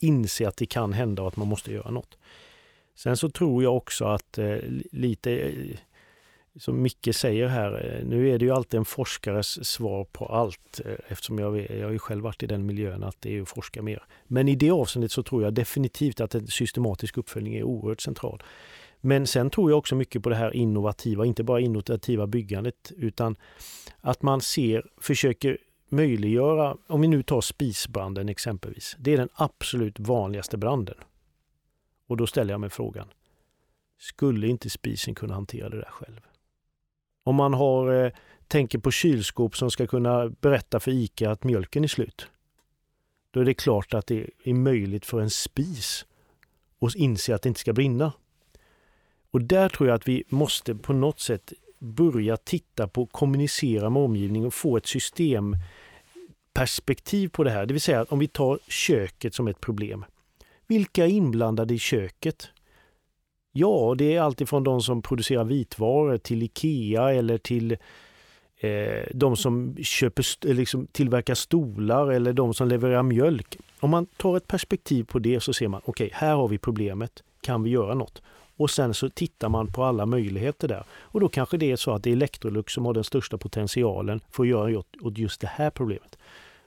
inse att det kan hända och att man måste göra något. Sen så tror jag också att eh, lite eh, som Micke säger här, eh, nu är det ju alltid en forskares svar på allt eh, eftersom jag, jag har ju själv varit i den miljön att det är att forska mer. Men i det avseendet så tror jag definitivt att en systematisk uppföljning är oerhört central. Men sen tror jag också mycket på det här innovativa, inte bara innovativa byggandet utan att man ser, försöker möjliggöra, om vi nu tar spisbranden exempelvis. Det är den absolut vanligaste branden. Och då ställer jag mig frågan, skulle inte spisen kunna hantera det där själv? Om man har, eh, tänker på kylskåp som ska kunna berätta för ICA att mjölken är slut. Då är det klart att det är möjligt för en spis att inse att det inte ska brinna. Och där tror jag att vi måste på något sätt börja titta på, kommunicera med omgivningen och få ett systemperspektiv på det här. Det vill säga att om vi tar köket som ett problem. Vilka är inblandade i köket? Ja, det är alltifrån de som producerar vitvaror till IKEA eller till eh, de som köper, eh, liksom, tillverkar stolar eller de som levererar mjölk. Om man tar ett perspektiv på det så ser man, okej, okay, här har vi problemet. Kan vi göra något? Och sen så tittar man på alla möjligheter där. Och då kanske det är så att det är Electrolux som har den största potentialen för att göra åt just det här problemet.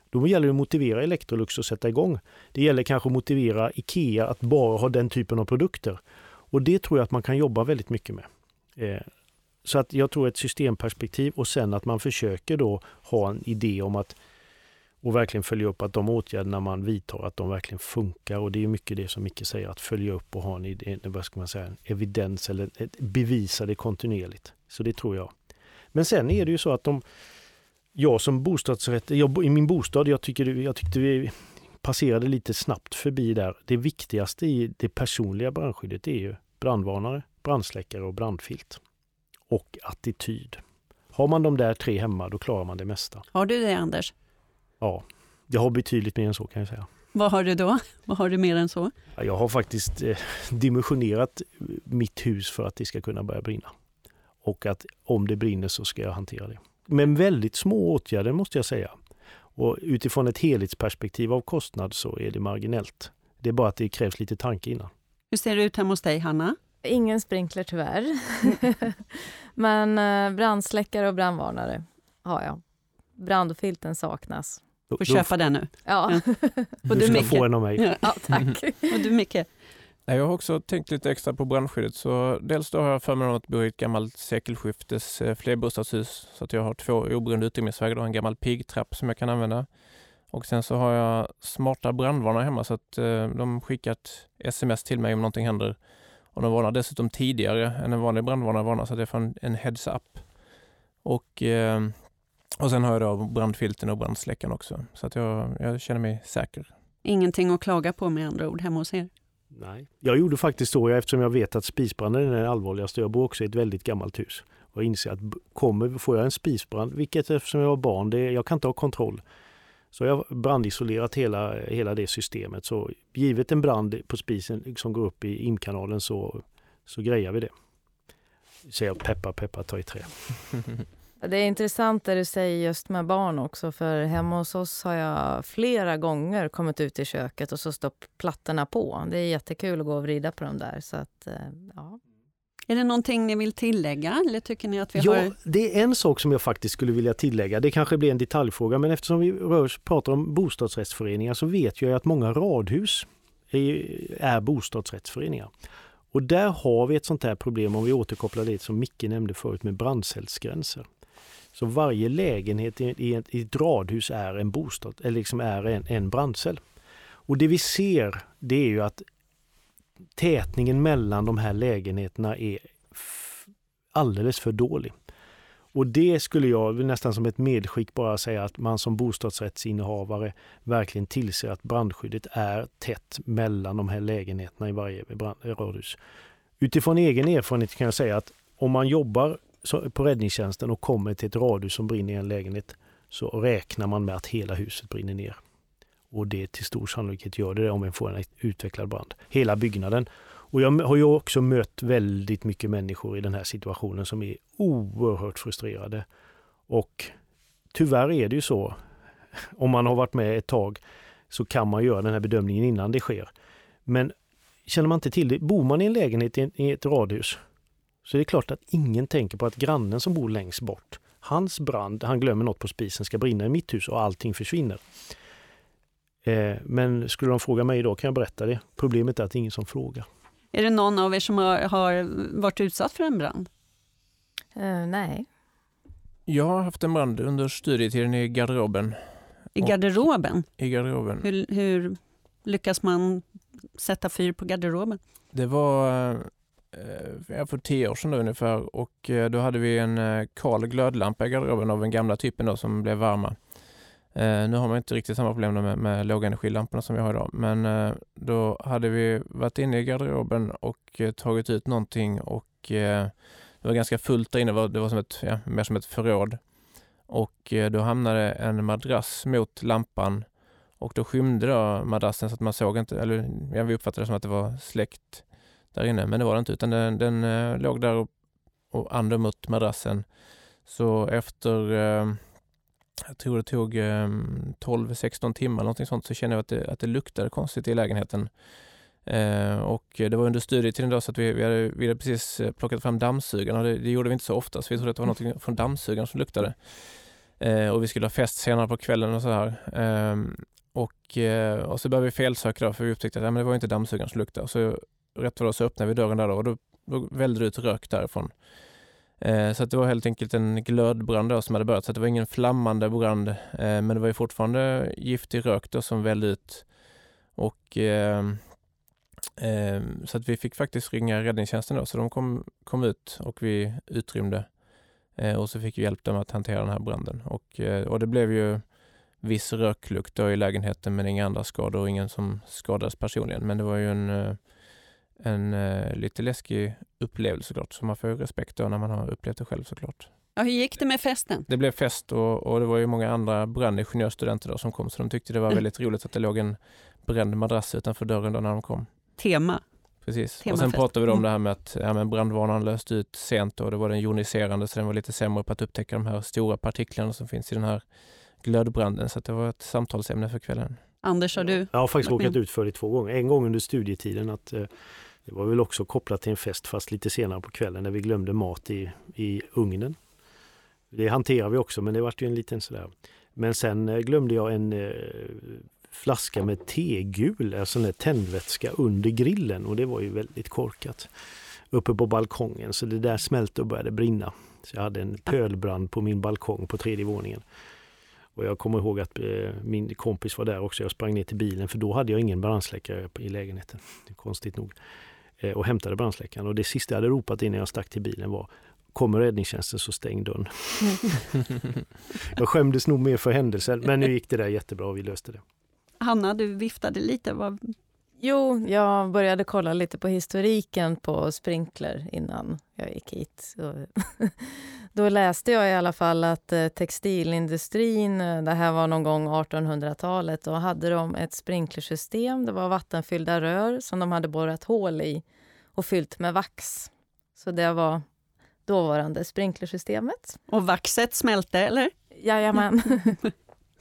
Då gäller det att motivera Electrolux att sätta igång. Det gäller kanske att motivera IKEA att bara ha den typen av produkter. Och det tror jag att man kan jobba väldigt mycket med. Eh, så att jag tror ett systemperspektiv och sen att man försöker då ha en idé om att och verkligen följa upp att de åtgärderna man vidtar, att de verkligen funkar. Och det är mycket det som Micke säger, att följa upp och ha en, idé, vad ska man säga, en evidens eller bevisa det kontinuerligt. Så det tror jag. Men sen är det ju så att de, jag som bostadsrätt, jag, i min bostad, jag, tycker, jag tyckte vi passerade lite snabbt förbi där. Det viktigaste i det personliga brandskyddet är ju brandvarnare, brandsläckare och brandfilt. Och attityd. Har man de där tre hemma, då klarar man det mesta. Har du det, Anders? Ja, jag har betydligt mer än så kan jag säga. Vad har du då? Vad har du mer än så? Jag har faktiskt eh, dimensionerat mitt hus för att det ska kunna börja brinna. Och att om det brinner så ska jag hantera det. Men väldigt små åtgärder måste jag säga. Och utifrån ett helhetsperspektiv av kostnad så är det marginellt. Det är bara att det krävs lite tanke innan. Hur ser det ut hemma hos dig, Hanna? Ingen sprinkler tyvärr. Men eh, brandsläckare och brandvarnare har jag. Brandfilten saknas. Får köpa den nu. Ja. och du, ska få en av mig. Ja, tack. och du Micke? Jag har också tänkt lite extra på brandskyddet. Så dels då har jag förmånen att bo i ett gammalt sekelskiftes eh, flerbostadshus. Så att jag har två oberoende utrymningsvägar och en gammal pigtrapp som jag kan använda. Och sen så har jag smarta brandvarnare hemma så att eh, de skickar ett sms till mig om någonting händer. Och de varnar dessutom tidigare än en vanlig brandvarnare varnar så att jag får en, en heads-up. Och, eh, och sen har jag då brandfilten och brandsläckaren också. Så att jag, jag känner mig säker. Ingenting att klaga på med andra ord hemma hos er? Nej, jag gjorde faktiskt så eftersom jag vet att spisbranden är den allvarligaste. Jag bor också i ett väldigt gammalt hus och inser att kommer, får jag en spisbrand, vilket eftersom jag var barn, det, jag kan inte ha kontroll. Så jag har brandisolerat hela, hela det systemet. Så givet en brand på spisen som går upp i imkanalen så, så grejar vi det. Säger jag peppa peppa ta i trä. Det är intressant det du säger just med barn också, för hemma hos oss har jag flera gånger kommit ut i köket och så står plattorna på. Det är jättekul att gå och vrida på dem där. Så att, eh, ja. Är det någonting ni vill tillägga eller tycker ni att vi ja, har... det är en sak som jag faktiskt skulle vilja tillägga. Det kanske blir en detaljfråga men eftersom vi rör, pratar om bostadsrättsföreningar så vet jag att många radhus är, är bostadsrättsföreningar. Och där har vi ett sånt här problem om vi återkopplar det som Micke nämnde förut med brandcellsgränser. Så varje lägenhet i ett, i ett radhus är en bostad, eller liksom är en, en brandcell. Och det vi ser det är ju att tätningen mellan de här lägenheterna är alldeles för dålig. Och det skulle jag nästan som ett medskick bara säga att man som bostadsrättsinnehavare verkligen tillser att brandskyddet är tätt mellan de här lägenheterna i varje radhus. Utifrån egen erfarenhet kan jag säga att om man jobbar på räddningstjänsten och kommer till ett radhus som brinner i en lägenhet så räknar man med att hela huset brinner ner. Och det till stor sannolikhet gör det om vi får en utvecklad brand. Hela byggnaden. Och jag har ju också mött väldigt mycket människor i den här situationen som är oerhört frustrerade. Och tyvärr är det ju så, om man har varit med ett tag så kan man göra den här bedömningen innan det sker. Men känner man inte till det, bor man i en lägenhet i ett radhus så det är klart att ingen tänker på att grannen som bor längst bort, hans brand, han glömmer något på spisen, ska brinna i mitt hus och allting försvinner. Eh, men skulle de fråga mig idag kan jag berätta det. Problemet är att det är ingen som frågar. Är det någon av er som har, har varit utsatt för en brand? Uh, nej. Jag har haft en brand under studietiden i garderoben. I garderoben? I garderoben. Hur, hur lyckas man sätta fyr på garderoben? Det var eh, för tio år sedan ungefär. Och eh, då hade vi en eh, kal glödlampa i garderoben av den gamla typen då som blev varma. Eh, nu har man inte riktigt samma problem med, med lågenergilamporna som vi har idag, men då hade vi varit inne i garderoben och tagit ut någonting och det var ganska fullt där inne, det var, det var som ett, ja, mer som ett förråd. Och då hamnade en madrass mot lampan. Och då skymde då madrassen så att man såg inte, eller ja, vi uppfattade det som att det var släckt där inne, men det var det inte utan den, den eh, låg där och, och andade mot madrassen. Så efter, eh, jag tror det tog eh, 12-16 timmar någonting sånt, så kände jag att det, att det luktade konstigt i lägenheten. Eh, och det var under studietiden då så att vi, vi, hade, vi hade precis eh, plockat fram dammsugaren och det, det, gjorde vi inte så ofta så vi trodde att det var något från dammsugaren som luktade. Eh, och vi skulle ha fest senare på kvällen och så här. Ehm, och, eh, och så började vi felsöka då för vi upptäckte att ja, men det var inte dammsugaren som luktade. Så rätt vad det så öppnade vi dörren där då, och då, då vällde det ut rök därifrån. Eh, så att det var helt enkelt en glödbrand då som hade börjat. Så det var ingen flammande brand, eh, men det var ju fortfarande giftig rök då som vällde ut. Och, eh, eh så att vi fick faktiskt ringa räddningstjänsten då, så de kom, kom ut och vi utrymde. Eh, och så fick vi hjälp dem att hantera den här branden. Och, eh, och det blev ju viss röklukt i lägenheten men inga andra skador och ingen som skadades personligen. Men det var ju en, eh, en, en lite läskig upplevelse såklart, så man får ju respekt då när man har upplevt det själv såklart. Ja, hur gick det med festen? Det blev fest och, och det var ju många andra brandingenjörsstudenter då som kom så de tyckte det var mm. väldigt roligt att det låg en bränd madrass utanför dörren då när de kom. Tema. Precis. Temafest. Och sen pratade vi om mm. det här med att ja, men brandvarnaren löste ut sent och det var den joniserande så den var lite sämre på att upptäcka de här stora partiklarna som finns i den här glödbranden. Så det var ett samtalsämne för kvällen. Anders, har du? Jag har faktiskt råkat ut för det två gånger. En gång under studietiden att eh, det var väl också kopplat till en fest fast lite senare på kvällen när vi glömde mat i, i ugnen. Det hanterar vi också men det vart ju en liten sådär. Men sen eh, glömde jag en eh, flaska med tegul, alltså en tändvätska under grillen och det var ju väldigt korkat. Uppe på balkongen så det där smälte och började brinna. Så jag hade en pölbrand på min balkong på tredje våningen. Och jag kommer ihåg att eh, min kompis var där också. Jag sprang ner till bilen för då hade jag ingen brandsläckare i lägenheten. Konstigt nog. Eh, och hämtade brandsläckaren. Och det sista jag hade ropat innan jag stack till bilen var Kommer räddningstjänsten så stäng dörren. jag skämdes nog mer för händelsen men nu gick det där jättebra och vi löste det. Hanna, du viftade lite. Vad... Jo, jag började kolla lite på historiken på sprinkler innan jag gick hit. Då läste jag i alla fall att eh, textilindustrin, eh, det här var någon gång 1800-talet, då hade de ett sprinklersystem. Det var vattenfyllda rör som de hade borrat hål i och fyllt med vax. Så det var dåvarande sprinklersystemet. Och vaxet smälte, eller? Jajamän.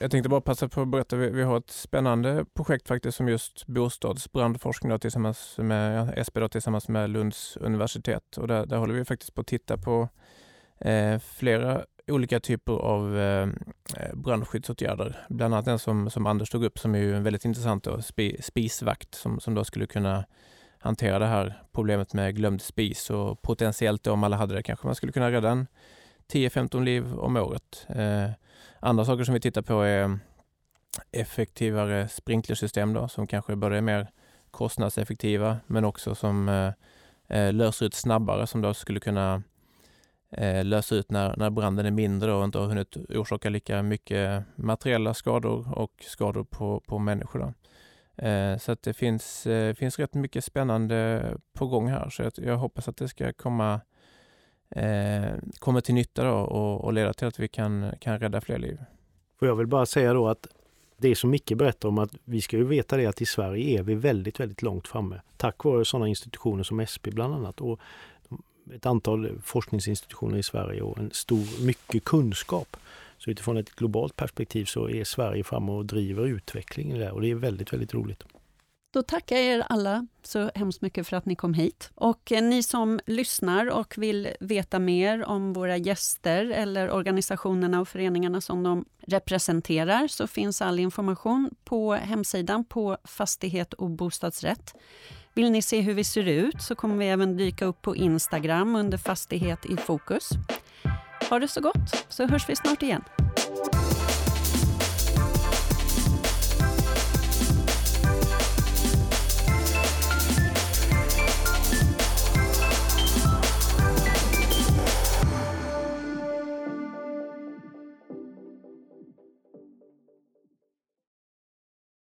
Jag tänkte bara passa på att berätta, vi, har ett spännande projekt faktiskt som just bostadsbrandforskning tillsammans med ja, SP då, tillsammans med Lunds universitet. Och där, där håller vi faktiskt på att titta på Eh, flera olika typer av eh, eh, brandskyddsåtgärder. Bland annat den som, som Anders tog upp som är ju en väldigt intressant då, spi, spisvakt som, som då skulle kunna hantera det här problemet med glömd spis och potentiellt då, om alla hade det kanske man skulle kunna rädda en 10-15 liv om året. Eh, andra saker som vi tittar på är effektivare sprinklersystem då, som kanske både är mer kostnadseffektiva men också som eh, eh löser ut snabbare som då skulle kunna eh, lösa ut när, när branden är mindre och inte har hunnit orsaka lika mycket materiella skador och skador på, på människor. Eh, så att det finns, eh, finns rätt mycket spännande på gång här så jag, jag hoppas att det ska komma eh, komma till nytta då och, och leda till att vi kan, kan rädda fler liv. Och jag vill bara säga då att det som Micke berättar om att vi ska ju veta det att i Sverige är vi väldigt, väldigt långt framme. Tack vare sådana institutioner som SP bland annat och ett antal forskningsinstitutioner i Sverige och en stor, mycket kunskap. Så utifrån ett globalt perspektiv så är Sverige framme och driver utvecklingen där och det är väldigt, väldigt roligt. Då tackar jag er alla så hemskt mycket för att ni kom hit. Och eh, ni som lyssnar och vill veta mer om våra gäster eller organisationerna och föreningarna som de representerar så finns all information på hemsidan på Fastighet och bostadsrätt. Vill ni se hur vi ser ut så kommer vi även dyka upp på Instagram under Fastighet i fokus. Ha det så gott så hörs vi snart igen.